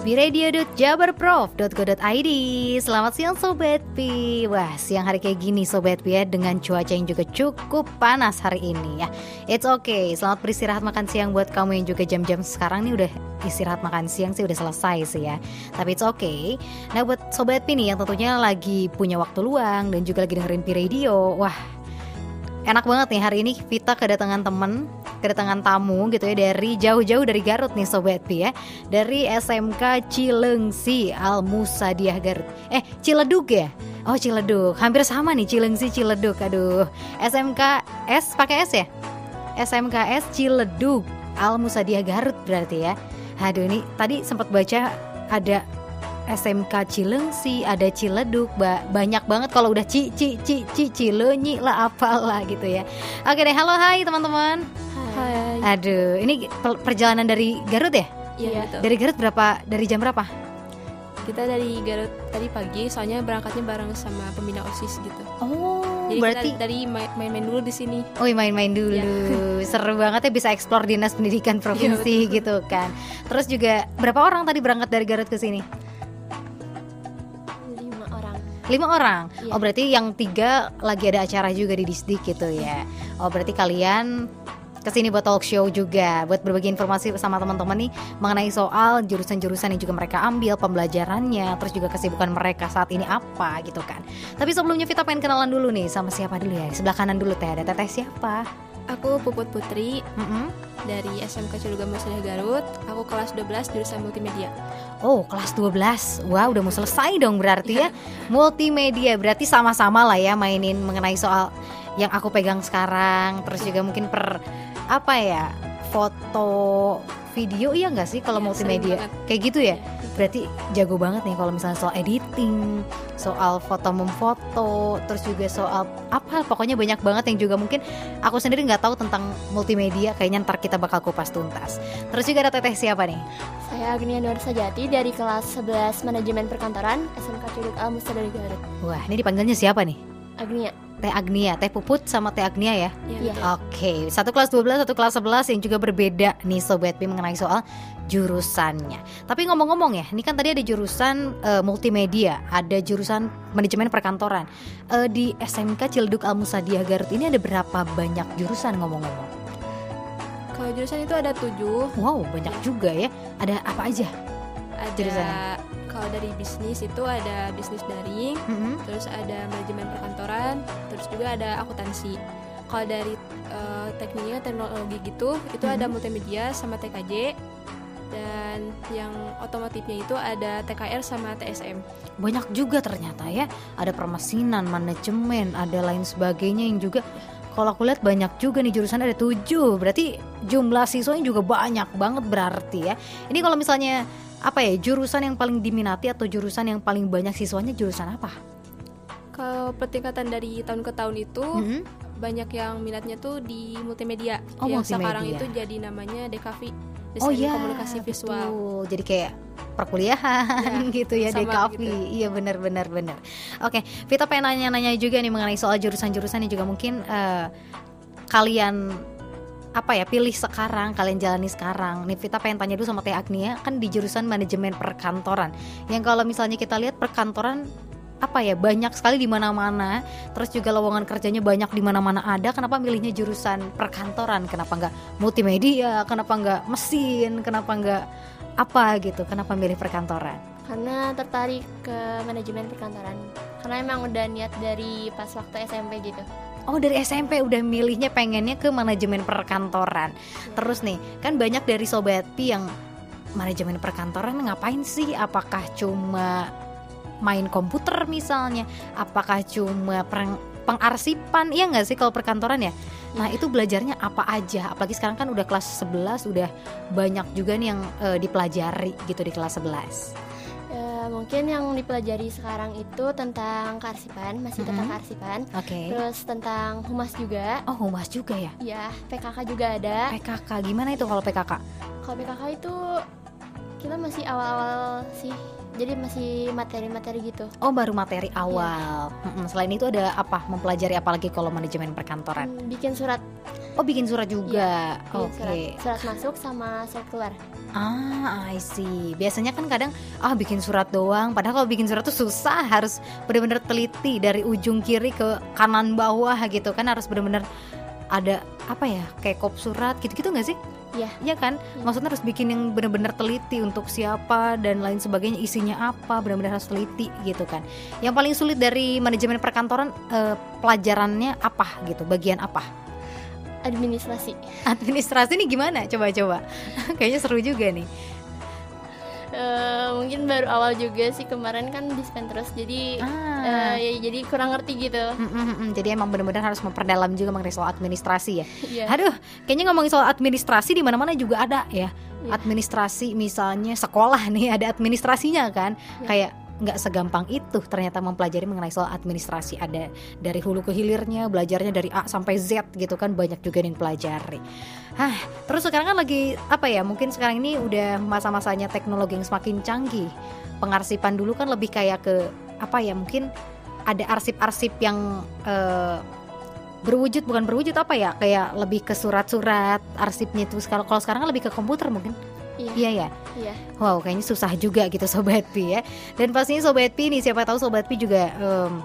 biradio.jabarprof.go.id Selamat siang Sobat Pi Wah siang hari kayak gini Sobat Pi ya Dengan cuaca yang juga cukup panas hari ini ya. It's okay. Selamat beristirahat makan siang buat kamu yang juga jam-jam sekarang nih udah istirahat makan siang sih udah selesai sih ya. Tapi it's okay. Nah buat Sobat Pi nih yang tentunya lagi punya waktu luang Dan juga lagi dengerin Pi Radio Wah enak banget nih hari ini Vita kedatangan temen kedatangan tamu gitu ya dari jauh-jauh dari Garut nih Sobat Pi ya. Dari SMK Cilengsi Al Musadiah Garut. Eh Ciledug ya? Oh Ciledug. Hampir sama nih Cilengsi Ciledug. Aduh. SMK S pakai S ya? SMKS Ciledug. Al Musadiah Garut berarti ya. Aduh ini tadi sempat baca ada SMK Cilengsi, ada Ciledug, ba banyak banget kalau udah ci ci ci ci Cilenyi lah apalah gitu ya. Oke deh, halo hai teman-teman. Hai. Aduh, ini perjalanan dari Garut ya? Iya. Betul. Dari Garut berapa? Dari jam berapa? Kita dari Garut tadi pagi, soalnya berangkatnya bareng sama pembina OSIS gitu. Oh, Jadi berarti kita dari main-main dulu di sini. Oh, main-main dulu. Ya. Seru banget ya bisa eksplor Dinas Pendidikan Provinsi ya, gitu kan. Terus juga berapa orang tadi berangkat dari Garut ke sini? Lima orang. Yeah. oh berarti yang tiga lagi ada acara juga di disdik gitu ya. Oh berarti kalian ke sini buat talk show juga buat berbagi informasi sama teman-teman nih mengenai soal jurusan-jurusan yang juga mereka ambil pembelajarannya terus juga kesibukan mereka saat ini apa gitu kan. Tapi sebelumnya kita pengen kenalan dulu nih sama siapa dulu ya? Sebelah kanan dulu teh ada teteh siapa Aku Puput Putri mm -hmm. dari SMK Ciluga Musliah Garut. Aku kelas 12 jurusan multimedia. Oh, kelas 12. Wah, wow, udah mau selesai dong berarti ya. multimedia berarti sama-sama lah ya mainin mengenai soal yang aku pegang sekarang. Terus juga mungkin per apa ya? foto video iya nggak sih kalau ya, multimedia kayak gitu ya berarti jago banget nih kalau misalnya soal editing soal foto memfoto terus juga soal apa pokoknya banyak banget yang juga mungkin aku sendiri nggak tahu tentang multimedia kayaknya ntar kita bakal kupas tuntas terus juga ada teteh siapa nih saya Agnia Nur Sajati dari kelas 11 manajemen perkantoran SMK Curug Al dari Garut wah ini dipanggilnya siapa nih Agnia Teh Agnia, Teh Puput sama Teh Agnia ya? Iya. Oke, okay. satu kelas 12, satu kelas 11 yang juga berbeda nih Sobat Pi mengenai soal jurusannya. Tapi ngomong-ngomong ya, ini kan tadi ada jurusan uh, multimedia, ada jurusan manajemen perkantoran. Uh, di SMK Ciledug Al Musadia Garut ini ada berapa banyak jurusan ngomong-ngomong? Kalau jurusan itu ada tujuh. Wow, banyak juga ya. Ada apa aja? Ada jurusannya? kalau dari bisnis itu ada bisnis daring, mm -hmm. terus ada manajemen perkantoran, terus juga ada akuntansi. Kalau dari uh, tekniknya teknologi gitu, itu mm -hmm. ada multimedia sama TKJ dan yang otomotifnya itu ada TKR sama TSM. Banyak juga ternyata ya, ada permesinan, manajemen, ada lain sebagainya yang juga kalau aku lihat banyak juga nih jurusan ada tujuh berarti jumlah siswanya juga banyak banget berarti ya ini kalau misalnya apa ya jurusan yang paling diminati atau jurusan yang paling banyak siswanya jurusan apa? Kalau pertingkatan dari tahun ke tahun itu mm -hmm. banyak yang minatnya tuh di multimedia. Oh, yang multimedia. sekarang itu jadi namanya DKV, Desain oh, iya, Komunikasi Visual. Betul. Jadi kayak perkuliahan ya, gitu ya DKV. Gitu. Iya benar benar benar. Oke, Vita pengen nanya-nanya juga nih mengenai soal jurusan-jurusan yang juga mungkin uh, kalian apa ya pilih sekarang kalian jalani sekarang nih Vita pengen tanya dulu sama Teh Agnia kan di jurusan manajemen perkantoran yang kalau misalnya kita lihat perkantoran apa ya banyak sekali di mana-mana. Terus juga lowongan kerjanya banyak di mana-mana ada. Kenapa milihnya jurusan perkantoran? Kenapa nggak multimedia? Kenapa nggak mesin? Kenapa nggak apa gitu? Kenapa milih perkantoran? Karena tertarik ke manajemen perkantoran. Karena emang udah niat dari pas waktu SMP gitu. Oh dari SMP udah milihnya pengennya ke manajemen perkantoran. Terus nih kan banyak dari sobat Pi yang manajemen perkantoran ngapain sih? Apakah cuma main komputer misalnya? Apakah cuma peng pengarsipan? Iya nggak sih kalau perkantoran ya? Nah itu belajarnya apa aja? Apalagi sekarang kan udah kelas 11 udah banyak juga nih yang uh, dipelajari gitu di kelas 11 mungkin yang dipelajari sekarang itu tentang kearsipan, masih tentang mm -hmm. kearsipan. Oke. Okay. Terus tentang humas juga. Oh, humas juga ya? Iya, PKK juga ada. PKK gimana itu kalau PKK? Kalau PKK itu kita masih awal-awal sih. Jadi masih materi-materi gitu. Oh, baru materi iya. awal. Ya. Selain itu ada apa? Mempelajari apa lagi kalau manajemen perkantoran? Hmm, bikin surat. Oh, bikin surat juga. Ya, Oke. Okay. Surat, surat masuk sama surat keluar. Ah, I see. Biasanya kan kadang ah bikin surat doang, padahal kalau bikin surat tuh susah, harus benar-benar teliti dari ujung kiri ke kanan bawah gitu kan harus benar-benar ada apa ya kayak kop surat gitu-gitu nggak sih? Iya. Iya kan? Maksudnya harus bikin yang benar-benar teliti untuk siapa dan lain sebagainya, isinya apa, benar-benar harus teliti gitu kan. Yang paling sulit dari manajemen perkantoran eh, pelajarannya apa gitu? Bagian apa? Administrasi. Administrasi ini gimana? Coba-coba. Kayaknya seru juga nih. Uh, mungkin baru awal juga sih kemarin kan dispen terus jadi ah. uh, ya jadi kurang ngerti gitu. Mm -mm -mm. Jadi emang benar-benar harus memperdalam juga mengenai soal administrasi ya. yeah. Aduh, kayaknya ngomongin soal administrasi di mana-mana juga ada ya. Yeah. Administrasi misalnya sekolah nih ada administrasinya kan. Yeah. Kayak nggak segampang itu ternyata mempelajari mengenai soal administrasi. Ada dari hulu ke hilirnya belajarnya dari A sampai Z gitu kan banyak juga yang pelajari Hah, terus sekarang kan lagi apa ya mungkin sekarang ini udah masa-masanya teknologi yang semakin canggih. Pengarsipan dulu kan lebih kayak ke apa ya mungkin ada arsip-arsip yang uh, berwujud bukan berwujud apa ya kayak lebih ke surat-surat arsipnya itu. Kalau sekarang lebih ke komputer mungkin Iya. iya ya. Iya. Wow, kayaknya susah juga gitu sobat Pi ya. Dan pastinya sobat Pi nih siapa tahu sobat Pi juga um,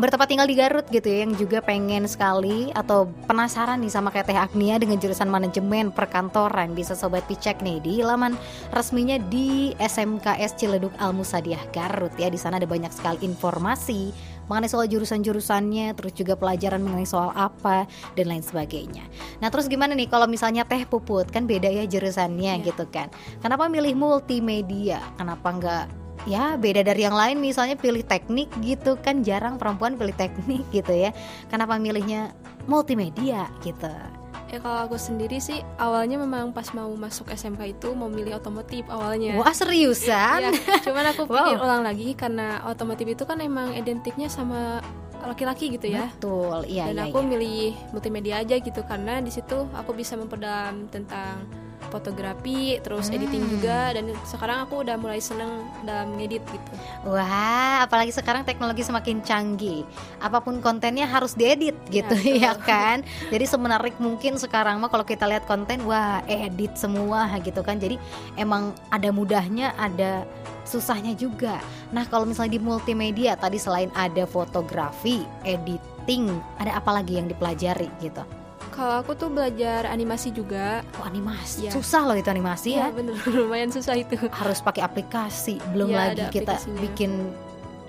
bertempat tinggal di Garut gitu ya yang juga pengen sekali atau penasaran nih sama kayak Teh Agnia dengan jurusan manajemen perkantoran bisa sobat Pi cek nih di laman resminya di SMKS Ciledug Al Musadiah Garut ya di sana ada banyak sekali informasi mengenai soal jurusan-jurusannya, terus juga pelajaran mengenai soal apa dan lain sebagainya. Nah, terus gimana nih kalau misalnya Teh Puput kan beda ya jurusannya yeah. gitu kan. Kenapa milih multimedia? Kenapa enggak ya beda dari yang lain misalnya pilih teknik gitu kan jarang perempuan pilih teknik gitu ya. Kenapa milihnya multimedia gitu? Ya kalau aku sendiri sih awalnya memang pas mau masuk SMK itu mau milih otomotif awalnya. Wah seriusan? ya, cuman aku pikir wow. ulang lagi karena otomotif itu kan emang identiknya sama laki-laki gitu ya. Betul, iya. Dan iya, aku iya. milih multimedia aja gitu karena di situ aku bisa memperdalam tentang fotografi, terus hmm. editing juga dan sekarang aku udah mulai seneng dalam ngedit gitu. Wah, apalagi sekarang teknologi semakin canggih. Apa pun kontennya harus diedit ya, gitu ya, ya kan. Jadi semenarik mungkin sekarang mah kalau kita lihat konten wah edit semua gitu kan. Jadi emang ada mudahnya, ada susahnya juga. Nah, kalau misalnya di multimedia tadi selain ada fotografi, editing, ada apa lagi yang dipelajari gitu? Kalau aku tuh belajar animasi juga. Oh, animasi. Ya. Susah loh itu animasi ya. ya. bener lumayan susah itu. Harus pakai aplikasi, belum ya, lagi kita bikin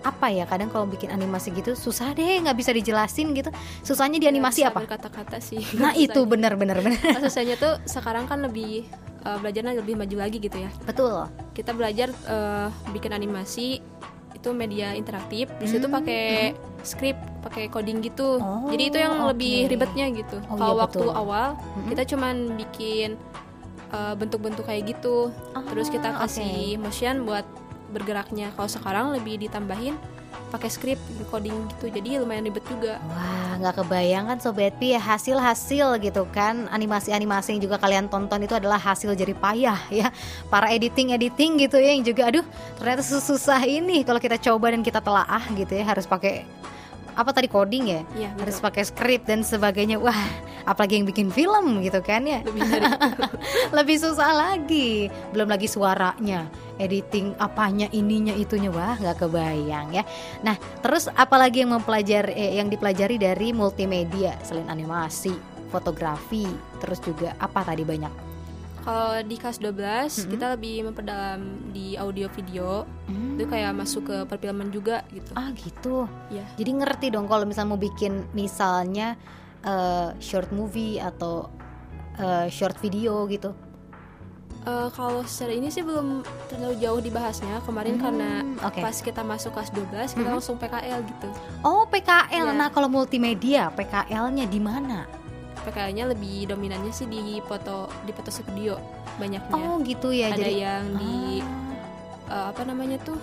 apa ya kadang kalau bikin animasi gitu susah deh nggak bisa dijelasin gitu susahnya di animasi ya, apa kata-kata sih nah itu benar benar benar nah, susahnya tuh sekarang kan lebih uh, belajarnya lebih maju lagi gitu ya betul kita belajar uh, bikin animasi itu media interaktif di situ hmm. pakai hmm. script pakai coding gitu oh, jadi itu yang okay. lebih ribetnya gitu oh, kalau iya, waktu awal hmm. kita cuman bikin uh, bentuk-bentuk kayak gitu oh, terus kita kasih okay. motion buat bergeraknya kalau sekarang lebih ditambahin pakai script coding gitu. Jadi lumayan ribet juga. Wah nggak kebayang kan sobat pi ya hasil hasil gitu kan. Animasi animasi yang juga kalian tonton itu adalah hasil jadi payah ya. Para editing editing gitu ya yang juga aduh ternyata susah ini. Kalau kita coba dan kita telaah gitu ya harus pakai apa tadi coding ya, ya harus pakai script dan sebagainya. Wah apalagi yang bikin film gitu kan ya? Lebih, lebih susah lagi. Belum lagi suaranya editing apanya ininya itunya. Wah nggak kebayang ya. Nah terus apalagi yang mempelajari eh, yang dipelajari dari multimedia? Selain animasi fotografi terus juga apa tadi banyak kalau di kelas 12 mm -hmm. kita lebih memperdalam di audio video. Mm. Itu kayak masuk ke perfilman juga gitu. Ah, gitu. Ya. Jadi ngerti dong kalau misalnya mau bikin misalnya uh, short movie atau uh, short video gitu. Uh, kalau secara ini sih belum terlalu jauh dibahasnya kemarin hmm, karena okay. pas kita masuk kelas 12 kita hmm. langsung PKL gitu. Oh PKL, ya. nah kalau multimedia PKL-nya di mana? PKL-nya lebih dominannya sih di foto di foto studio banyaknya. Oh gitu ya. Ada jadi yang ah. di uh, apa namanya tuh?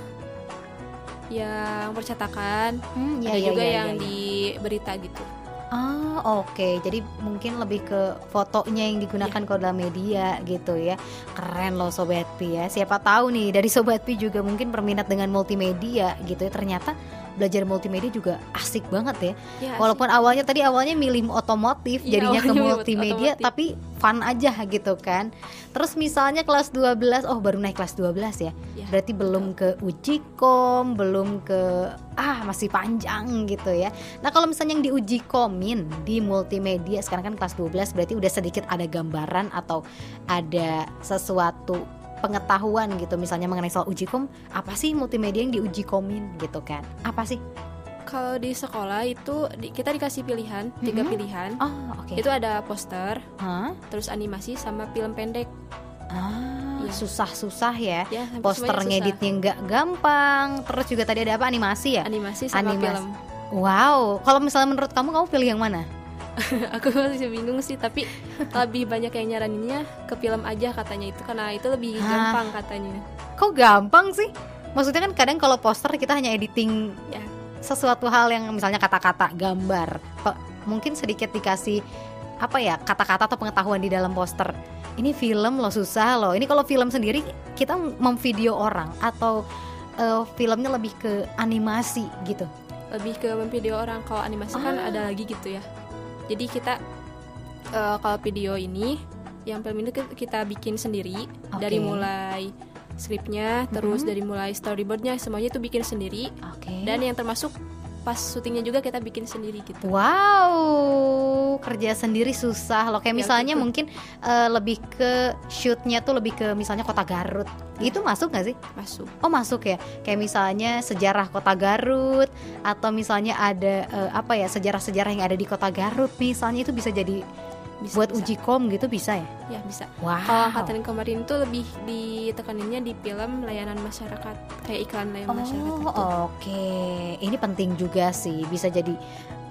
Yang percetakan, hmm, ya, ada ya, juga ya, yang ya, ya. di berita gitu. Ah oke, okay. jadi mungkin lebih ke fotonya yang digunakan yeah. kalau dalam media gitu ya. Keren loh Sobat Pi ya. Siapa tahu nih dari Sobat Pi juga mungkin berminat dengan multimedia gitu ya. Ternyata belajar multimedia juga asik banget ya. ya Walaupun awalnya tadi awalnya milih otomotif ya, jadinya ke multimedia tapi fun aja gitu kan. Terus misalnya kelas 12 oh baru naik kelas 12 ya, ya berarti belum ke uji kom belum ke ah masih panjang gitu ya. Nah kalau misalnya yang di uji komin di multimedia sekarang kan kelas 12 berarti udah sedikit ada gambaran atau ada sesuatu pengetahuan gitu misalnya mengenai soal uji kom apa sih multimedia yang diuji komin gitu kan? Apa sih? Kalau di sekolah itu di, kita dikasih pilihan mm-hmm. tiga pilihan. Oh, okay. itu ada poster huh? terus animasi sama film pendek. Ah ya. susah-susah ya, ya poster ngeditnya nggak gampang. Terus juga tadi ada apa? Animasi ya? Animasi sama animasi. film. Wow. Kalau misalnya menurut kamu kamu pilih yang mana aku masih bingung sih tapi lebih banyak yang nyaraninnya ke film aja katanya itu karena itu lebih Hah? gampang katanya. Kok gampang sih? Maksudnya kan kadang kalau poster kita hanya editing ya. sesuatu hal yang misalnya kata-kata gambar mungkin sedikit dikasih apa ya kata-kata atau pengetahuan di dalam poster. Ini film loh susah loh. Ini kalau film sendiri kita memvideo orang atau uh, filmnya lebih ke animasi gitu? Lebih ke memvideo orang. Kalau animasi kan ah. kan ada lagi gitu ya jadi kita uh, kalau video ini yang film ini kita bikin sendiri okay. dari mulai skripnya terus mm -hmm. dari mulai storyboardnya semuanya itu bikin sendiri okay. dan yang termasuk pas syutingnya juga kita bikin sendiri gitu. Wow, kerja sendiri susah loh. Kayak ya, misalnya gitu. mungkin uh, lebih ke shootnya tuh lebih ke misalnya kota Garut. Itu masuk gak sih? Masuk. Oh masuk ya. Kayak misalnya sejarah kota Garut atau misalnya ada uh, apa ya sejarah-sejarah yang ada di kota Garut misalnya itu bisa jadi bisa, buat bisa. uji kom gitu bisa ya? Ya bisa. Wow. Kalau angkatan kemarin tuh lebih ditekaninnya di film layanan masyarakat kayak iklan layanan oh, masyarakat. Oh oke, okay. ini penting juga sih bisa jadi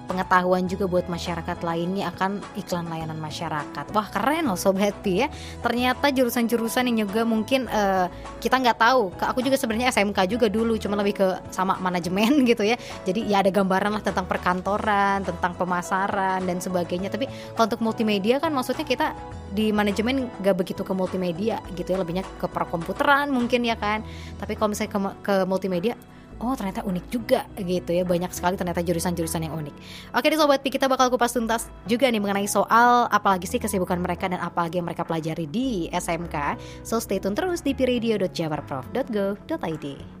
pengetahuan juga buat masyarakat lainnya akan iklan layanan masyarakat. Wah keren loh Sobat Pi ya. Ternyata jurusan-jurusan yang juga mungkin uh, kita nggak tahu. Aku juga sebenarnya SMK juga dulu, cuma lebih ke sama manajemen gitu ya. Jadi ya ada gambaran lah tentang perkantoran, tentang pemasaran dan sebagainya. Tapi kalau untuk multimedia kan maksudnya kita di manajemen nggak begitu ke multimedia gitu ya, lebihnya ke perkomputeran mungkin ya kan. Tapi kalau misalnya ke, ke multimedia oh ternyata unik juga gitu ya. Banyak sekali ternyata jurusan-jurusan yang unik. Oke nih sobat Pi kita bakal kupas tuntas juga nih mengenai soal apalagi sih kesibukan mereka dan apalagi yang mereka pelajari di SMK so stay tune terus di piradio.jabarprof.go.id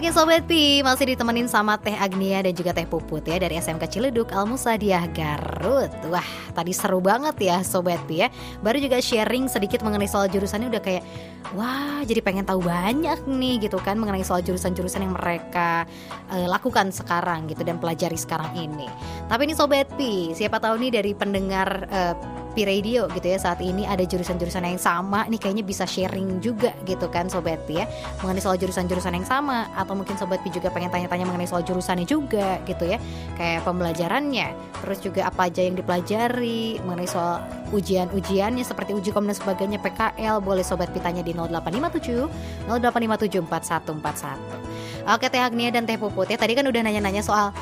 Oke Sobat Pi, masih ditemenin sama Teh Agnia dan juga Teh Puput ya dari SMK Ciledug Al Musadiah Garut. Wah, tadi seru banget ya Sobat Pi ya. Baru juga sharing sedikit mengenai soal jurusannya udah kayak wah, jadi pengen tahu banyak nih gitu kan mengenai soal jurusan-jurusan yang mereka uh, lakukan sekarang gitu dan pelajari sekarang ini. Tapi ini Sobat Pi, siapa tahu nih dari pendengar uh, Pi Radio gitu ya saat ini ada jurusan-jurusan yang sama nih kayaknya bisa sharing juga gitu kan Sobat Pi ya mengenai soal jurusan-jurusan yang sama atau mungkin Sobat Pi juga pengen tanya-tanya mengenai soal jurusannya juga gitu ya kayak pembelajarannya terus juga apa aja yang dipelajari mengenai soal ujian-ujiannya seperti uji kom dan sebagainya PKL boleh Sobat Pi tanya di 0857 0857 4141 Oke Teh Agnia dan Teh Puput ya tadi kan udah nanya-nanya soal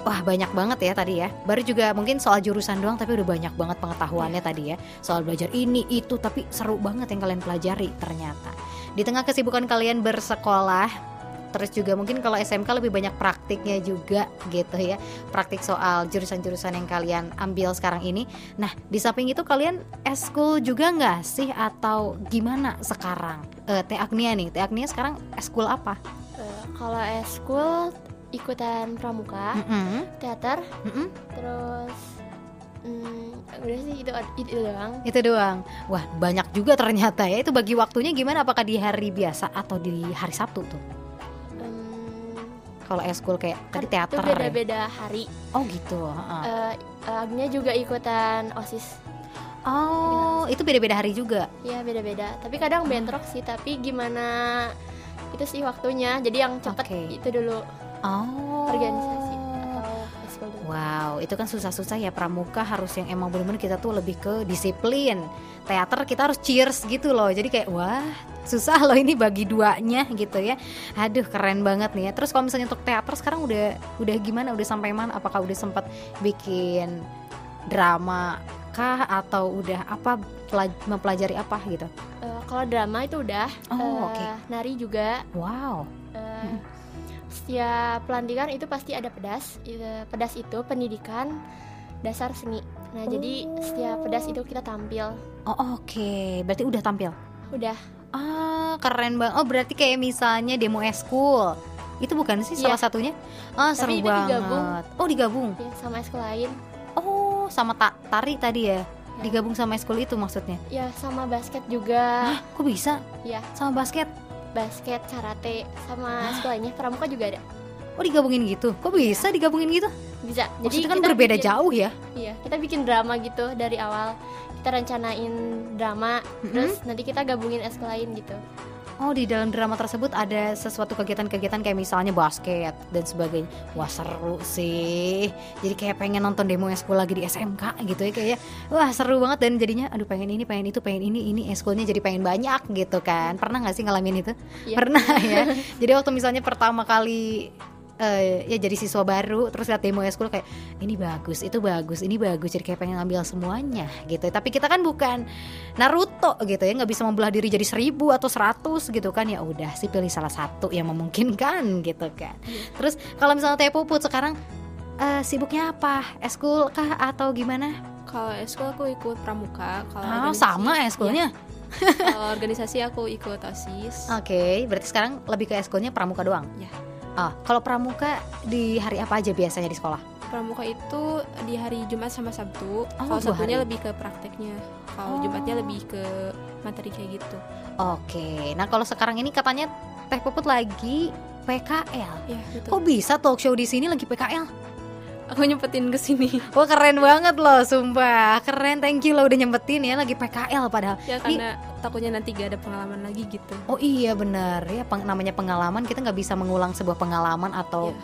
Wah banyak banget ya tadi ya. Baru juga mungkin soal jurusan doang Tapi udah banyak banget pengetahuannya tadi ya. Soal belajar ini itu Tapi seru banget yang kalian pelajari ternyata. Di tengah kesibukan kalian bersekolah Terus juga mungkin kalau SMK lebih banyak praktiknya juga gitu ya. Praktik soal jurusan-jurusan yang kalian ambil sekarang ini. Nah di samping itu kalian eskul juga nggak sih? Atau gimana sekarang? Uh, Teh Agnia nih, Teh Agnia sekarang eskul apa? Uh, kalau eskul ikutan pramuka, mm -hmm. teater, mm -hmm. terus Hmm, udah sih itu, itu doang. Itu doang. Wah, banyak juga ternyata ya. Itu bagi waktunya gimana? Apakah di hari biasa atau di hari Sabtu tuh? Um, Kalau eskul kayak kan tadi teater. Itu beda-beda ya? hari. Oh gitu. Uh, uh, Agnya juga ikutan osis. Oh, itu beda-beda hari juga? Iya beda-beda. Tapi kadang bentrok sih. Tapi gimana? Itu sih waktunya. Jadi yang cepat okay. itu dulu oh. organisasi Wow, itu kan susah-susah ya pramuka harus yang emang bener-bener kita tuh lebih ke disiplin. Teater kita harus cheers gitu loh. Jadi kayak wah, susah loh ini bagi duanya gitu ya. Aduh, keren banget nih ya. Terus kalau misalnya untuk teater sekarang udah udah gimana? Udah sampai mana? Apakah udah sempat bikin drama kah atau udah apa mempelajari apa gitu? Uh, kalau drama itu udah. Oh, uh, oke. Okay. Nari juga. Wow. Uh, hmm. Setiap pelantikan itu pasti ada pedas. Pedas itu pendidikan dasar seni. Nah, oh. jadi setiap pedas itu kita tampil. Oh, oke. Okay. Berarti udah tampil? Udah. Ah, keren banget. Oh, berarti kayak misalnya demo eskul. Itu bukan sih yeah. salah satunya? Ah, seru banget. Digabung. Oh, digabung. Ya, sama eskul lain. Oh, sama ta tari tadi ya? ya? Digabung sama eskul itu maksudnya? Ya, sama basket juga. Hah, kok bisa? Ya. Sama basket? Basket, karate, sama eskul lainnya. Pramuka juga ada. Oh digabungin gitu? Kok bisa ya. digabungin gitu? Bisa. Jadi kan berbeda bikin, jauh ya? Iya, kita bikin drama gitu dari awal. Kita rencanain drama, mm-hmm. terus nanti kita gabungin es lain gitu. Oh di dalam drama tersebut ada sesuatu kegiatan-kegiatan kayak misalnya basket dan sebagainya. Wah seru sih. Jadi kayak pengen nonton demo eskul lagi di SMK gitu ya kayak wah seru banget dan jadinya aduh pengen ini pengen itu pengen ini ini eskulnya jadi pengen banyak gitu kan. Pernah nggak sih ngalamin itu? Ya. Pernah ya. jadi waktu misalnya pertama kali uh, ya jadi siswa baru terus lihat demo eskul kayak ini bagus itu bagus ini bagus. Jadi kayak pengen ngambil semuanya gitu. Tapi kita kan bukan Naruto gitu ya. Nggak bisa membelah diri jadi seribu atau seratus gitu kan. Ya udah sih pilih salah satu yang memungkinkan gitu kan. Terus kalau misalnya Teh Puput sekarang uh, sibuknya apa? Eskul kah atau gimana? Kalau eskul aku ikut pramuka kalau oh, sama eskulnya ya. kalau organisasi aku ikut osis. Oke okay, berarti sekarang lebih ke eskulnya pramuka doang? Ya Oh, kalau pramuka di hari apa aja biasanya di sekolah? Pramuka itu di hari Jumat sama Sabtu. Oh, kalau Sabtunya lebih ke prakteknya. Kalau oh. Jumatnya lebih ke materi kayak gitu. Oke. Nah, kalau sekarang ini katanya Teh Puput lagi PKL. Ya, betul. Kok bisa talk show di sini lagi PKL? Aku nyempetin ke sini. Wah, keren banget loh, sumpah. Keren, thank you lo udah nyempetin ya lagi PKL padahal. Ya karena takutnya nanti gak ada pengalaman lagi gitu. Oh iya benar. Ya peng namanya pengalaman kita nggak bisa mengulang sebuah pengalaman atau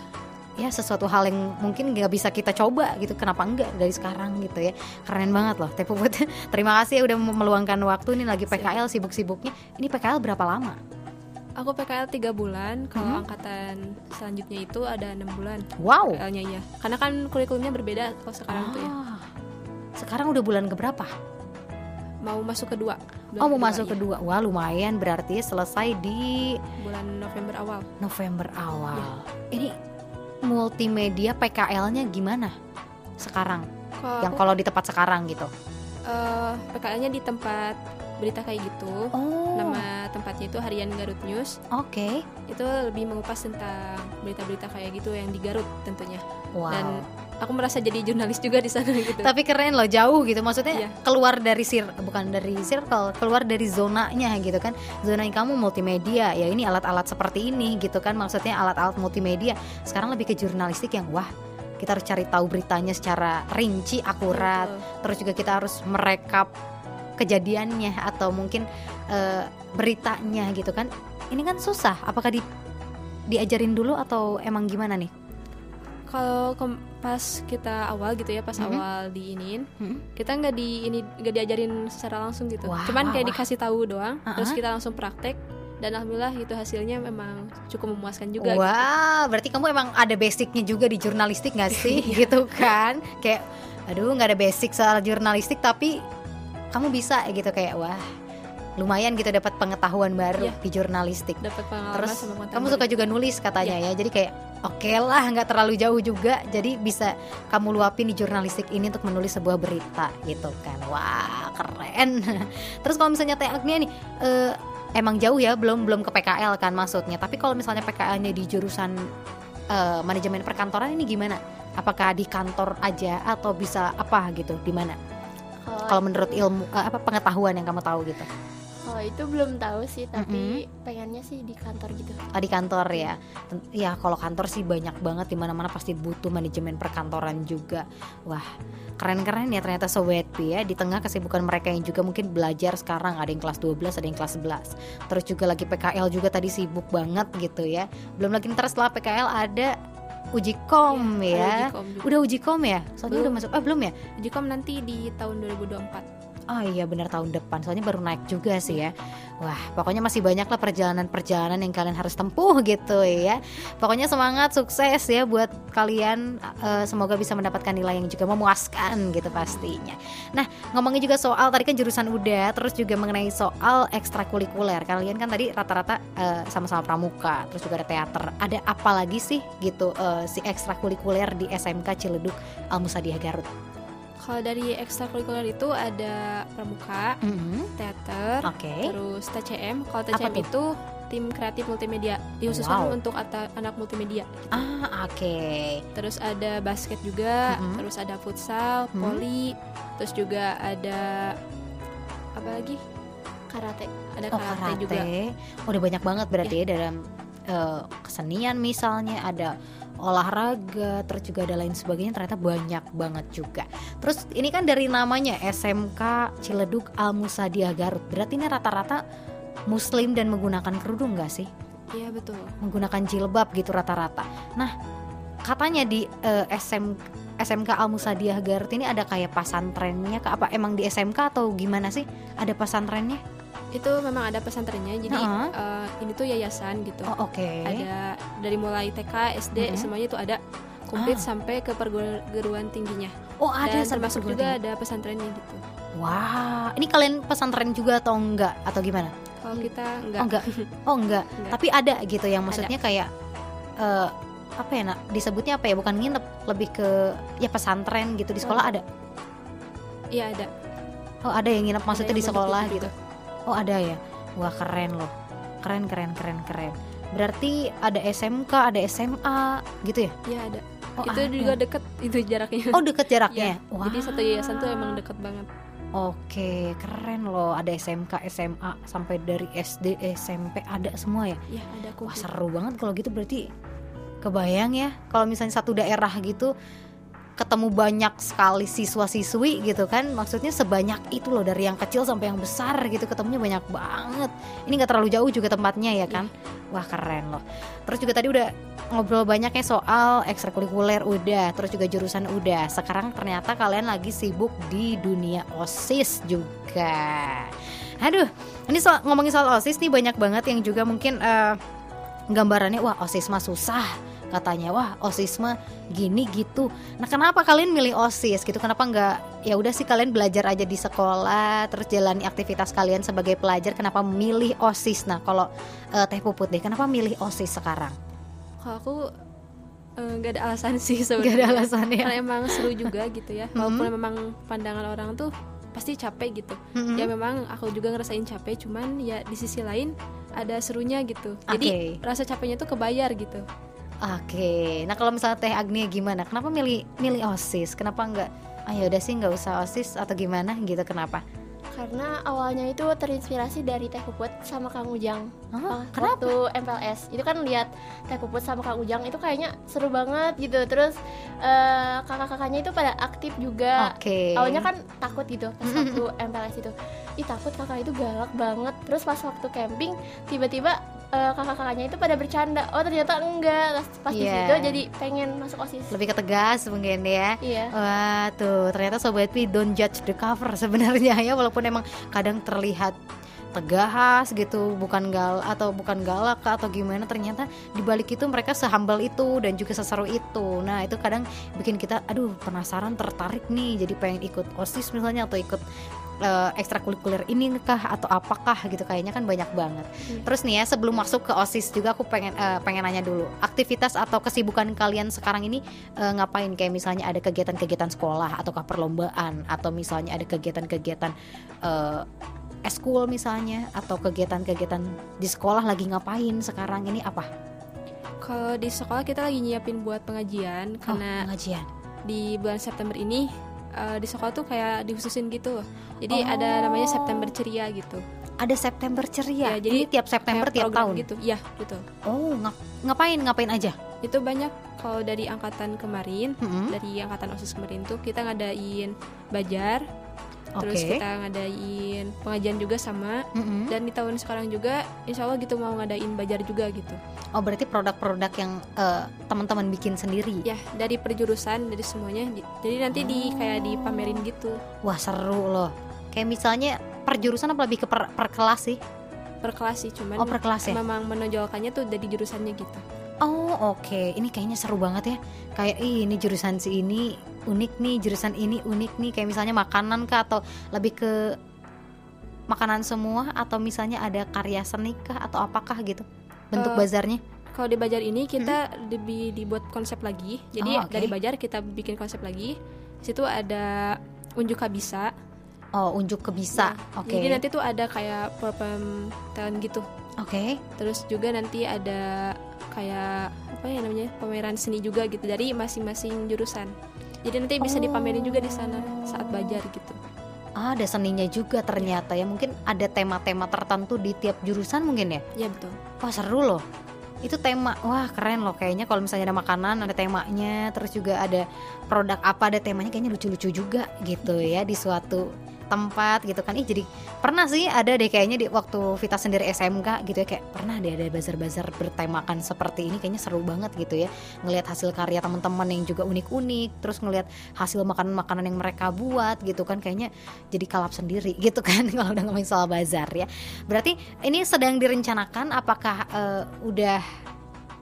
yeah. ya sesuatu hal yang mungkin nggak bisa kita coba gitu. Kenapa enggak dari sekarang gitu ya? Keren banget loh buat terima kasih ya udah meluangkan waktu ini lagi PKL sibuk-sibuknya. Ini PKL berapa lama Aku PKL tiga bulan, kalau hmm. angkatan selanjutnya itu ada enam bulan. Wow. PKL-nya iya, karena kan kurikulumnya berbeda kalau sekarang ah. tuh ya. Sekarang udah bulan keberapa? mau masuk kedua. Oh mau masuk iya. kedua, wah lumayan berarti selesai di bulan November awal. November awal. Ya. Ini multimedia PKL-nya gimana sekarang? Kalo yang kalau di tempat sekarang gitu? Uh, PKL-nya di tempat berita kayak gitu. Oh. Nama tempatnya itu Harian Garut News. Oke. Okay. Itu lebih mengupas tentang berita-berita kayak gitu yang di Garut tentunya. Wow. Dan aku merasa jadi jurnalis juga di sana gitu. Tapi keren loh, jauh gitu. Maksudnya iya. keluar dari sir bukan dari circle, keluar dari zonanya gitu kan. Zona yang kamu multimedia, ya ini alat-alat seperti ini gitu kan. Maksudnya alat-alat multimedia. Sekarang lebih ke jurnalistik yang wah, kita harus cari tahu beritanya secara rinci, akurat. Betul. Terus juga kita harus merekap kejadiannya atau mungkin uh, beritanya gitu kan. Ini kan susah. Apakah di diajarin dulu atau emang gimana nih? kalau pas kita awal gitu ya pas mm -hmm. awal diinin mm -hmm. kita nggak di ini nggak diajarin secara langsung gitu wow, cuman kayak wow. dikasih tahu doang uh -huh. terus kita langsung praktek dan alhamdulillah gitu hasilnya memang cukup memuaskan juga. Wah, gitu. berarti kamu emang ada basicnya juga di jurnalistik nggak sih, iya. gitu kan? Kayak, aduh nggak ada basic soal jurnalistik tapi kamu bisa gitu kayak wah lumayan gitu dapat pengetahuan baru yeah. di jurnalistik. Dapat pengalaman Terus sama kamu suka juga nulis katanya yeah. ya. Jadi kayak oke okay lah nggak terlalu jauh juga. Jadi bisa kamu luapin di jurnalistik ini untuk menulis sebuah berita gitu kan. Wah, keren. Terus kalau misalnya Teh Agnia nih uh, emang jauh ya, belum belum ke PKL kan maksudnya. Tapi kalau misalnya PKL-nya di jurusan uh, manajemen perkantoran ini gimana? Apakah di kantor aja atau bisa apa gitu? Di mana? Kalau menurut ilmu uh, apa pengetahuan yang kamu tahu gitu? Oh itu belum tahu sih, tapi mm-hmm. pengennya sih di kantor gitu. Oh, di kantor ya. Ya kalau kantor sih banyak banget di mana-mana pasti butuh manajemen perkantoran juga. Wah, keren-keren ya ternyata Sobat ya di tengah kesibukan mereka yang juga mungkin belajar sekarang ada yang kelas 12, ada yang kelas 11. Terus juga lagi PKL juga tadi sibuk banget gitu ya. Belum lagi ntar setelah PKL ada uji kom ya. ya. Uji kom udah uji kom ya? Soalnya udah masuk. Ah belum ya? Uji kom nanti di tahun 2024. Oh iya benar tahun depan, soalnya baru naik juga sih ya. Wah, pokoknya masih banyak lah perjalanan-perjalanan yang kalian harus tempuh gitu ya. Pokoknya semangat, sukses ya buat kalian. Uh, semoga bisa mendapatkan nilai yang juga memuaskan gitu pastinya. Nah, ngomongin juga soal tadi kan jurusan udah, terus juga mengenai soal ekstrakurikuler. Kalian kan tadi rata-rata uh, sama-sama pramuka, terus juga ada teater. Ada apa lagi sih gitu uh, si ekstrakurikuler di SMK Ciledug Al Musadiyah Garut? Kalau dari ekstrakurikuler itu ada pramuka, mm -hmm. teater, okay. terus TCM. Kalau TCM itu tim kreatif multimedia dihususkan wow. untuk anak multimedia. Gitu. Ah, oke. Okay. Terus ada basket juga, mm -hmm. terus ada futsal, mm -hmm. poli, terus juga ada apa lagi? Karate. Ada oh, karate, karate juga. Oh, udah banyak banget berarti yeah. ya dalam uh, kesenian misalnya ada olahraga terus juga ada lain sebagainya ternyata banyak banget juga. Terus ini kan dari namanya SMK Ciledug Al Musadiyah Garut. Berarti ini rata-rata muslim dan menggunakan kerudung nggak sih? Iya betul. Menggunakan jilbab gitu rata-rata. Nah katanya di uh, eh, SM SMK Al Musadiyah Garut ini ada kayak pasantrennya ke apa emang di SMK atau gimana sih? Ada pasantrennya itu memang ada pesantrennya jadi uh -huh. uh, ini tuh yayasan gitu. Oh, oke. Okay. ada dari mulai TK SD uh -huh. semuanya itu ada. Komplit ah. sampai ke perguruan tingginya. Oh ada dan termasuk juga ada pesantrennya gitu. Wah ini kalian pesantren juga atau enggak? Atau gimana? Kalau kita enggak. Oh enggak. Oh enggak, enggak. tapi ada gitu yang maksudnya ada. kayak uh, apa ya nak? Disebutnya apa ya? Bukan nginep lebih ke ya pesantren gitu. Di sekolah oh. ada? Iya ada. Oh ada yang nginep maksudnya di sekolah gitu, gitu oh ada ya wah keren loh keren keren keren keren berarti ada SMK ada SMA gitu ya iya ada oh, itu ada. juga deket itu jaraknya oh deket jaraknya ya, wow. jadi satu yayasan tuh emang deket banget Oke, keren loh. Ada SMK, SMA, sampai dari SD, SMP ada semua ya? Iya, ada. Wah, seru banget kalau gitu berarti kebayang ya kalau misalnya satu daerah gitu ketemu banyak sekali siswa-siswi gitu kan. Maksudnya sebanyak itu loh dari yang kecil sampai yang besar gitu ketemunya banyak banget. Ini nggak terlalu jauh juga tempatnya ya kan? Yeah. wah keren loh. Terus juga tadi udah ngobrol banyak ya soal ekstrakurikuler udah terus juga jurusan udah. Sekarang ternyata kalian lagi sibuk di dunia osis juga. Aduh ini soal ngomongin soal osis nih banyak banget yang juga mungkin uh, gambarannya wah osis mah susah katanya wah osis mah gini gitu. Nah kenapa kalian milih osis gitu? Kenapa nggak ya udah sih kalian belajar aja di sekolah terus jalani aktivitas kalian sebagai pelajar kenapa milih osis? Nah kalau uh, teh puput deh kenapa milih osis sekarang? Kalau aku eh, nggak uh, ada alasan sih sebenarnya Gak ada alasan ya? Karena emang seru juga gitu ya. Walaupun mm -hmm. memang pandangan orang tuh pasti capek gitu. Mm -hmm. ya memang aku juga ngerasain capek cuman ya di sisi lain ada serunya gitu. Jadi okay. rasa capeknya tuh kebayar gitu Oke, nah kalau misalnya Teh Agni gimana? Kenapa milih milih osis? Kenapa nggak? Ah ya udah sih nggak usah osis atau gimana gitu? Kenapa? Karena awalnya itu terinspirasi dari Teh Puput sama Kang Ujang. Oh, kenapa? Waktu MPLS itu kan lihat Teh Puput sama Kang Ujang itu kayaknya seru banget gitu. Terus uh, kakak-kakaknya itu pada aktif juga. Oke. Okay. Awalnya kan takut gitu pas waktu MPLS itu. Ih takut kakak itu galak banget. Terus pas waktu camping tiba-tiba uh, kakak-kakaknya itu pada bercanda. Oh ternyata enggak. Pas yeah. di iya. situ jadi pengen masuk osis. Lebih ketegas mungkin ya. Iya. Wah tuh ternyata sobat pi don't judge the cover sebenarnya ya. Walaupun emang kadang terlihat tegas gitu bukan gal atau bukan galak atau gimana ternyata dibalik itu mereka sehambal itu dan juga seseru itu. Nah itu kadang bikin kita aduh penasaran tertarik nih. Jadi pengen ikut osis misalnya atau ikut uh, ekstrakurikuler ini kah atau apakah gitu kayaknya kan banyak banget. Hmm. Terus nih ya sebelum masuk ke OSIS juga aku pengen uh, pengen nanya dulu. Aktivitas atau kesibukan kalian sekarang ini uh, ngapain kayak misalnya ada kegiatan-kegiatan sekolah ataukah perlombaan atau misalnya ada kegiatan-kegiatan uh, eskul misalnya atau kegiatan-kegiatan di sekolah lagi ngapain sekarang ini apa? Kalau di sekolah kita lagi nyiapin buat pengajian oh, karena pengajian. di bulan September ini uh, di sekolah tuh kayak dihususin gitu jadi oh. ada namanya September ceria gitu. Ada September ceria? Ya, jadi Ini tiap September tiap tahun? gitu. Ya gitu. Oh ngap ngapain? Ngapain aja? Itu banyak. Kalau dari angkatan kemarin mm -hmm. dari angkatan osis kemarin tuh kita ngadain bajar terus okay. kita ngadain pengajian juga sama mm-hmm. dan di tahun sekarang juga insya Allah gitu mau ngadain bajar juga gitu oh berarti produk-produk yang uh, teman-teman bikin sendiri ya dari perjurusan dari semuanya jadi nanti oh. di kayak dipamerin gitu wah seru loh Kayak misalnya per jurusan apa lebih ke per, per kelas sih? Per kelas sih, cuman oh, per kelas ya? memang menonjolkannya tuh dari jurusannya gitu. Oh oke, okay. ini kayaknya seru banget ya. Kayak Ih, ini jurusan si ini unik nih, jurusan ini unik nih. Kayak misalnya makanan kah atau lebih ke makanan semua atau misalnya ada karya seni kah atau apakah gitu bentuk uh, bazarnya? Kalau di Bajar ini kita hmm? lebih dibuat konsep lagi. Jadi oh, okay. dari Bajar kita bikin konsep lagi. Di situ ada unjuk kabisa. Oh, unjuk kebisa. Nah, Oke. Okay. Jadi nanti tuh ada kayak problem talent gitu. Oke. Okay. Terus juga nanti ada kayak apa ya namanya pameran seni juga gitu dari masing-masing jurusan. Jadi nanti bisa oh. dipamerin juga di sana saat Bajar gitu. Ah, ada seninya juga ternyata ya. Mungkin ada tema-tema tertentu di tiap jurusan mungkin ya? Iya betul. Wah seru loh itu tema wah keren loh kayaknya kalau misalnya ada makanan ada temanya terus juga ada produk apa ada temanya kayaknya lucu-lucu juga gitu ya di suatu tempat gitu kan. Ih jadi pernah sih ada deh kayaknya di waktu Vita sendiri SMK gitu ya kayak pernah deh ada bazar-bazar bertemakan seperti ini kayaknya seru banget gitu ya. Ngelihat hasil karya teman-teman yang juga unik-unik terus ngelihat hasil makanan-makanan yang mereka buat gitu kan kayaknya jadi kalap sendiri gitu kan kalau udah ngomongin soal bazar ya. Berarti ini sedang direncanakan apakah uh, udah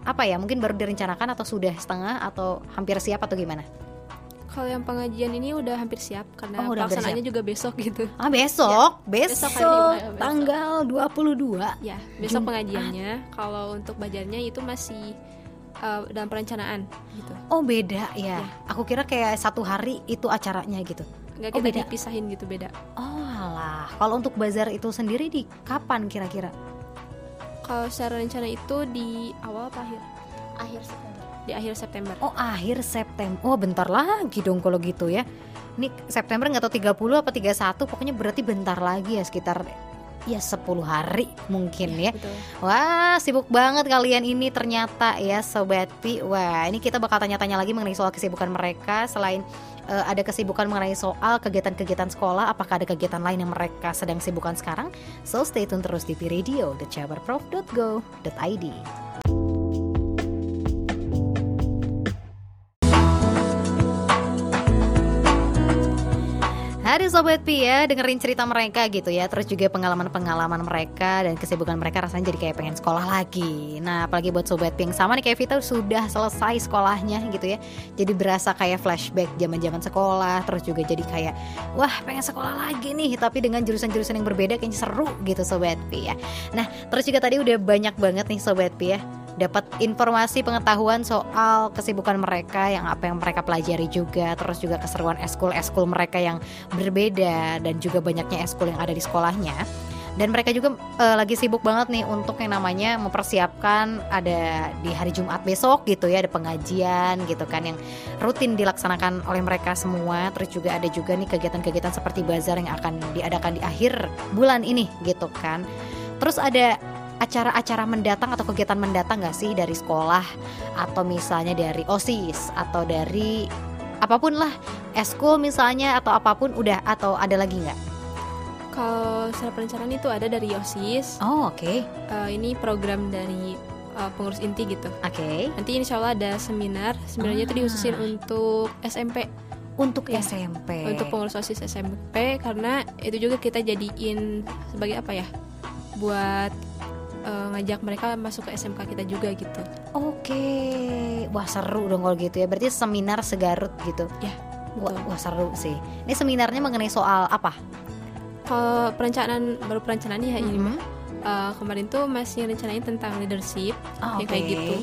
apa ya mungkin baru direncanakan atau sudah setengah atau hampir siap atau gimana? Kalau yang pengajian ini udah hampir siap karena oh, pelaksanaannya juga besok gitu. Ah, besok? Ya, besok, besok besok tanggal 22. Ya, besok Jumat. pengajiannya. Kalau untuk bajarnya itu masih uh, dalam perencanaan gitu. Oh, beda ya. ya. Aku kira kayak satu hari itu acaranya gitu. Enggak oh, kita beda. dipisahin gitu beda. Oh, alah. Kalau untuk bazar itu sendiri di kapan kira-kira? Kalau secara rencana itu di awal apa akhir? Akhir September di akhir September. Oh, akhir September. Oh, bentar lagi dong kalau gitu ya. Ini September nggak tahu 30 apa 31, pokoknya berarti bentar lagi ya sekitar ya 10 hari mungkin ya. Betul. Wah, sibuk banget kalian ini ternyata ya Sobat Pi. Wah, ini kita bakal tanya-tanya lagi mengenai soal kesibukan mereka selain uh, ada kesibukan mengenai soal kegiatan-kegiatan sekolah, apakah ada kegiatan lain yang mereka sedang sibukkan sekarang? So stay tune terus di Pi Radio, thechabarprof.go.id. Hari Sobat ya dengerin cerita mereka gitu ya. Terus juga pengalaman-pengalaman mereka dan kesibukan mereka rasanya jadi kayak pengen sekolah lagi. Nah apalagi buat Sobat Pi yang sama nih kayak Vita sudah selesai sekolahnya gitu ya. Jadi berasa kayak flashback zaman zaman sekolah Terus juga jadi kayak wah pengen sekolah lagi nih Tapi dengan jurusan-jurusan yang berbeda kayaknya seru gitu Sobat Pi ya Nah terus juga tadi udah banyak banget nih Sobat Pi ya dapat informasi pengetahuan soal kesibukan mereka yang apa yang mereka pelajari juga terus juga keseruan eskul eskul mereka yang berbeda dan juga banyaknya eskul yang ada di sekolahnya. Dan mereka juga uh, lagi sibuk banget nih untuk yang namanya mempersiapkan ada di hari Jumat besok gitu ya ada pengajian gitu kan yang rutin dilaksanakan oleh mereka semua. Terus juga ada juga nih kegiatan-kegiatan seperti bazar yang akan diadakan di akhir bulan ini gitu kan. Terus ada acara-acara mendatang atau kegiatan mendatang gak sih dari sekolah atau misalnya dari OSIS atau dari apa pun lah eskul misalnya atau apa pun udah atau ada lagi nggak? Kalau secara perencanaan itu ada dari OSIS. Oh oke. Okay. Uh, eh, ini program dari uh, pengurus inti gitu. Oke. Okay. Nanti insya Allah ada seminar. Sebenarnya itu ah. dihususin untuk SMP. Untuk ya, SMP. Untuk pengurus OSIS SMP karena itu juga kita jadiin sebagai apa ya? Buat uh, ngajak mereka masuk ke SMK kita juga gitu. Oke, wah seru dong kalau gitu ya. Berarti seminar segarut gitu. Ya. Wah, wah seru sih. Ini seminarnya mengenai soal apa? Kalau perencanaan baru perencanaan ya mm -hmm. ini mah. Uh, kemarin tuh masih rencanain tentang leadership oh, okay. kayak gitu.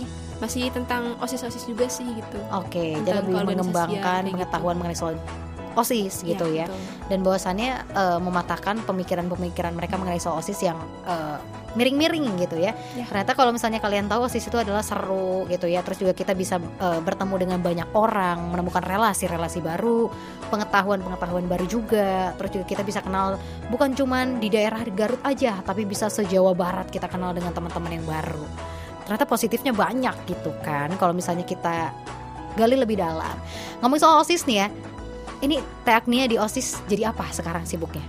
Masih tentang osis-osis juga sih gitu. Oke, okay, jadi lebih mengembangkan gitu. pengetahuan gitu. mengenai soal osis gitu ya, ya. dan bahwasannya uh, mematahkan pemikiran-pemikiran mereka mengenai soal osis yang uh, miring-miring gitu ya. ya. Ternyata kalau misalnya kalian tahu osis itu adalah seru gitu ya. Terus juga kita bisa uh, bertemu dengan banyak orang, menemukan relasi-relasi baru, pengetahuan-pengetahuan baru juga. Terus juga kita bisa kenal bukan cuman di daerah Garut aja, tapi bisa se-Jawa Barat kita kenal dengan teman-teman yang baru. Ternyata positifnya banyak gitu kan. Kalau misalnya kita gali lebih dalam. Ngomong soal OSIS nih ya, ini Teh Agnia di OSIS jadi apa sekarang sibuknya?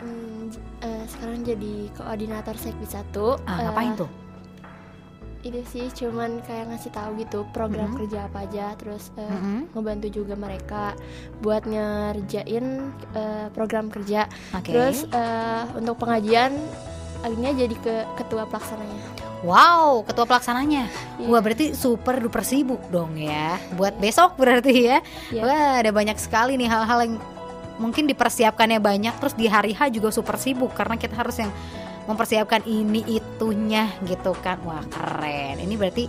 Hmm, uh, sekarang jadi koordinator Sekbi 1 ah, Ngapain uh, tuh? itu sih cuman kayak ngasih tahu gitu program mm -hmm. kerja apa aja terus uh, mm -hmm. ngebantu juga mereka buat ngerjain uh, program kerja okay. terus uh, untuk pengajian akhirnya jadi ke ketua pelaksananya Wow, ketua pelaksananya. Yeah. Wah, berarti super duper sibuk dong ya. Buat besok berarti ya. Yeah. Wah, ada banyak sekali nih hal-hal yang mungkin dipersiapkannya banyak terus di hari H juga super sibuk karena kita harus yang mempersiapkan ini itunya gitu kan. Wah, keren. Ini berarti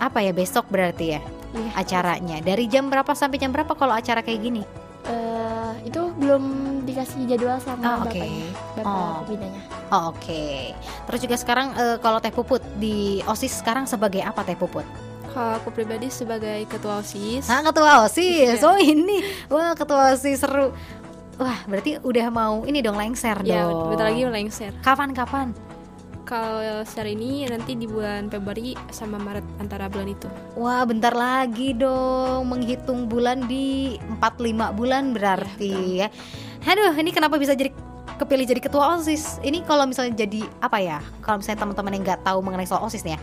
apa ya besok berarti ya? Yeah. Acaranya. Dari jam berapa sampai jam berapa kalau acara kayak gini? Uh, itu belum dikasih jadwal sama oh, okay. bapaknya, bapak oh. pembinanya. Oh, Oke. Okay. Terus juga sekarang uh, kalau Teh Puput di OSIS sekarang sebagai apa Teh Puput? Kalau aku pribadi sebagai ketua OSIS. Ah, ketua OSIS. Yeah. Oh, ini. Wah, ketua OSIS seru. Wah, berarti udah mau ini dong lengser ya, dong. Iya, bentar lagi lengser. Kapan-kapan? Kalau secara ini nanti di bulan Februari sama Maret antara bulan itu. Wah, bentar lagi dong menghitung bulan di 45 bulan berarti ya. ya. Aduh, ini kenapa bisa jadi kepilih jadi ketua OSIS? Ini kalau misalnya jadi apa ya? Kalau misalnya teman-teman yang nggak tahu mengenai soal OSIS nih ya.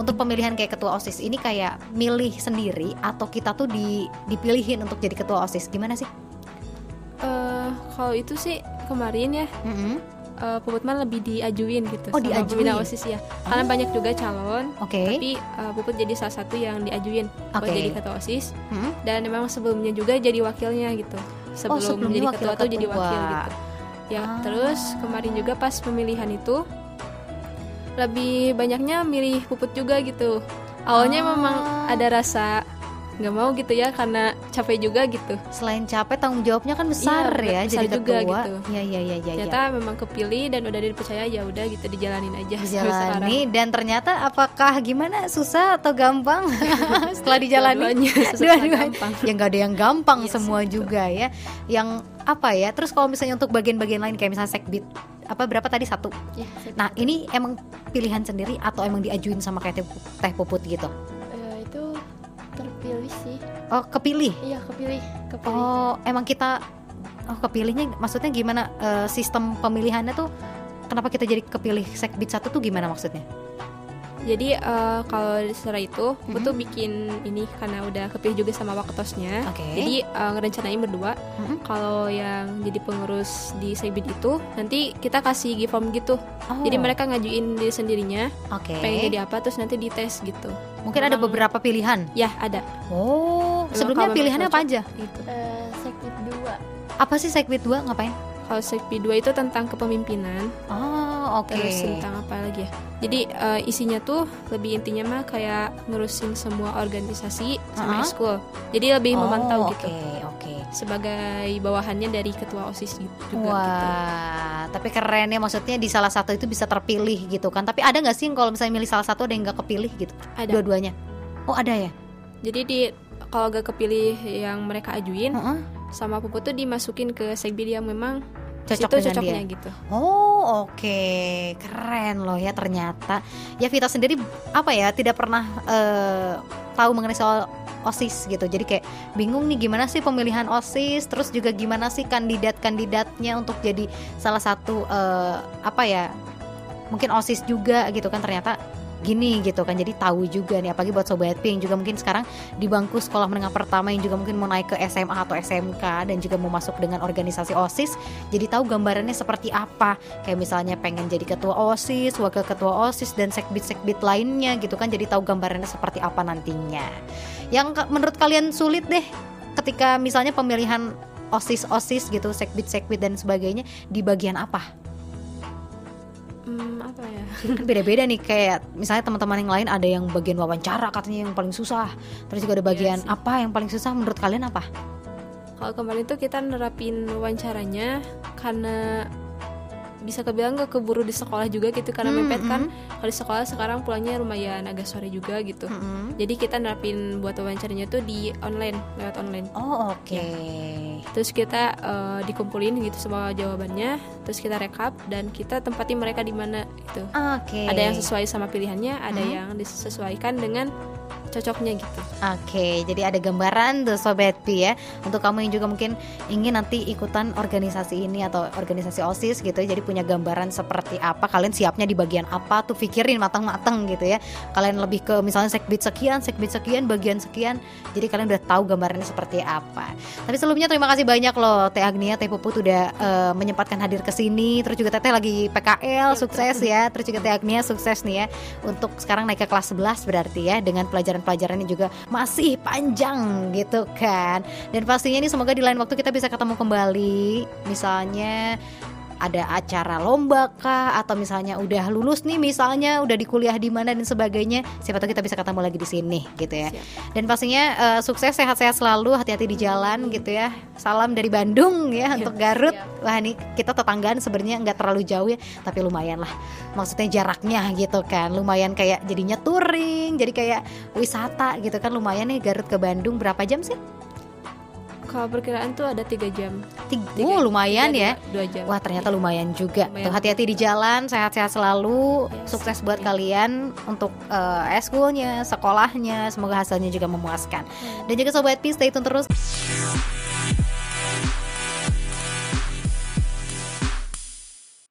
Untuk pemilihan kayak ketua OSIS ini kayak milih sendiri atau kita tuh di dipilihin untuk jadi ketua OSIS? Gimana sih? Uh, kalau itu sih kemarin ya. Mm -hmm uh, Puputman lebih diajuin gitu oh, sama diajuin. OSIS ya. Karena oh. banyak juga calon. Okay. Tapi uh, Puput jadi salah satu yang diajuin okay. buat jadi ketua OSIS. Hmm? Dan memang sebelumnya juga jadi wakilnya gitu. Sebelum, oh, sebelum jadi ketua tuh jadi wakil gitu. Ya, ah. terus kemarin juga pas pemilihan itu lebih banyaknya milih Puput juga gitu. Awalnya ah. memang ada rasa nggak mau gitu ya karena capek juga gitu. Selain capek tanggung jawabnya kan besar iya, ya besar jadi juga ketua. gitu. Ya ya ya ya ternyata ya. memang kepilih dan udah dipercaya ya udah gitu dijalanin aja dijalani. dan ternyata apakah gimana? Susah atau gampang? Setelah dijalani? Dua-duanya ya nggak ada yang gampang yes, iya semua betul. juga ya. Yang apa ya? Terus kalau misalnya untuk bagian-bagian lain kayak misalnya sekbit apa berapa tadi? Satu. Ya, nah ini emang pilihan sendiri atau emang diajuin sama kayak teh puput gitu terpilih sih. Oh kepilih? Iya kepilih kepilih. Oh emang kita oh kepilihnya maksudnya gimana uh, sistem pemilihannya tuh kenapa kita jadi kepilih sekbid satu tuh gimana maksudnya jadi uh, kalau setelah itu mm-hmm. gue tuh bikin ini karena udah kepilih juga sama waketosnya okay. jadi uh, ngerencanain berdua mm-hmm. kalau yang jadi pengurus di Sekbid itu nanti kita kasih give form gitu oh. jadi mereka ngajuin diri sendirinya okay. pengen jadi apa terus nanti dites gitu mungkin Memang, ada beberapa pilihan ya ada oh sebelumnya pilihannya apa aja gitu. uh, Sekbid 2 apa sih Sekbid 2 ngapain kalau Sekbid 2 itu tentang kepemimpinan oh oke okay. terus tentang apa lagi ya jadi uh, isinya tuh lebih intinya mah kayak ngurusin semua organisasi sama uh -huh. school jadi lebih oh, memantau okay, gitu oke okay. sebagai bawahannya dari ketua osis gitu juga wah gitu. tapi keren ya maksudnya di salah satu itu bisa terpilih gitu kan tapi ada nggak sih kalau misalnya milih salah satu ada yang nggak kepilih gitu ada dua-duanya oh ada ya jadi di kalau gak kepilih yang mereka ajuin uh -huh. Sama puput tuh dimasukin ke sekbid yang memang cocok itu cocoknya dia. gitu. Oh, oke. Okay. Keren loh ya ternyata. Ya Vita sendiri apa ya tidak pernah uh, tahu mengenai soal OSIS gitu. Jadi kayak bingung nih gimana sih pemilihan OSIS, terus juga gimana sih kandidat-kandidatnya untuk jadi salah satu uh, apa ya? Mungkin OSIS juga gitu kan ternyata gini gitu kan jadi tahu juga nih apalagi buat sobat P yang juga mungkin sekarang di bangku sekolah menengah pertama yang juga mungkin mau naik ke SMA atau SMK dan juga mau masuk dengan organisasi OSIS jadi tahu gambarannya seperti apa. Kayak misalnya pengen jadi ketua OSIS wakil ketua OSIS dan sekbit-sekbit lainnya gitu kan jadi tahu gambarannya seperti apa nantinya. Yang menurut kalian sulit deh ketika misalnya pemilihan OSIS OSIS gitu sekbit sekbit dan sebagainya di bagian apa hmm, apa ya? Beda-beda nih kayak misalnya teman-teman yang lain ada yang bagian wawancara katanya yang paling susah. Terus juga ada iya bagian yes. apa yang paling susah menurut kalian apa? Kalau kemarin tuh kita nerapin wawancaranya karena bisa kebilang gak keburu di sekolah juga gitu karena mm -hmm. mepet kan kalau di sekolah sekarang pulangnya lumayan agak sore juga gitu mm -hmm. jadi kita nerapin buat wawancaranya tuh di online lewat online oh oke okay. ya. terus kita uh, dikumpulin gitu semua jawabannya terus kita rekap dan kita tempatin mereka di mana itu okay. ada yang sesuai sama pilihannya ada mm -hmm. yang disesuaikan dengan cocoknya gitu. Oke, jadi ada gambaran tuh Sobat Pi ya. Untuk kamu yang juga mungkin ingin nanti ikutan organisasi ini atau organisasi OSIS gitu ya Jadi punya gambaran seperti apa, kalian siapnya di bagian apa tuh pikirin matang-matang gitu ya. Kalian lebih ke misalnya sekbid sekian, sekbid sekian, bagian sekian Jadi kalian udah tahu gambarannya seperti apa. Tapi sebelumnya terima kasih banyak loh Teh Agnia, Teh Puput udah uh, menyempatkan hadir ke sini. Terus juga Teteh lagi PKL, sukses ya. Terus juga Teh Agnia sukses nih ya Untuk sekarang naik ke kelas 11 berarti ya Dengan pelajaran pelajarannya juga masih panjang gitu kan. Dan pastinya ini semoga di lain waktu kita bisa ketemu kembali. Misalnya ada acara lomba kah atau misalnya udah lulus nih misalnya udah di kuliah di mana dan sebagainya siapa tahu kita bisa ketemu lagi di sini gitu ya Siap. dan pastinya uh, sukses sehat-sehat selalu hati-hati di jalan gitu ya salam dari Bandung ya Siap. untuk Garut Siap. wah ini kita tetanggaan sebenarnya nggak terlalu jauh ya tapi lumayan lah maksudnya jaraknya gitu kan lumayan kayak jadinya touring jadi kayak wisata gitu kan lumayan nih Garut ke Bandung berapa jam sih kalau perkiraan tuh ada tiga jam. Tiga, uh, lumayan tiga, ya. Dua, dua jam. Wah ternyata lumayan juga. Lumayan. Tuh hati-hati di jalan, sehat-sehat selalu. Yes. Sukses buat yes. kalian untuk uh, eskulnya, sekolahnya. Semoga hasilnya juga memuaskan. Hmm. Dan juga sobat P stay tune terus.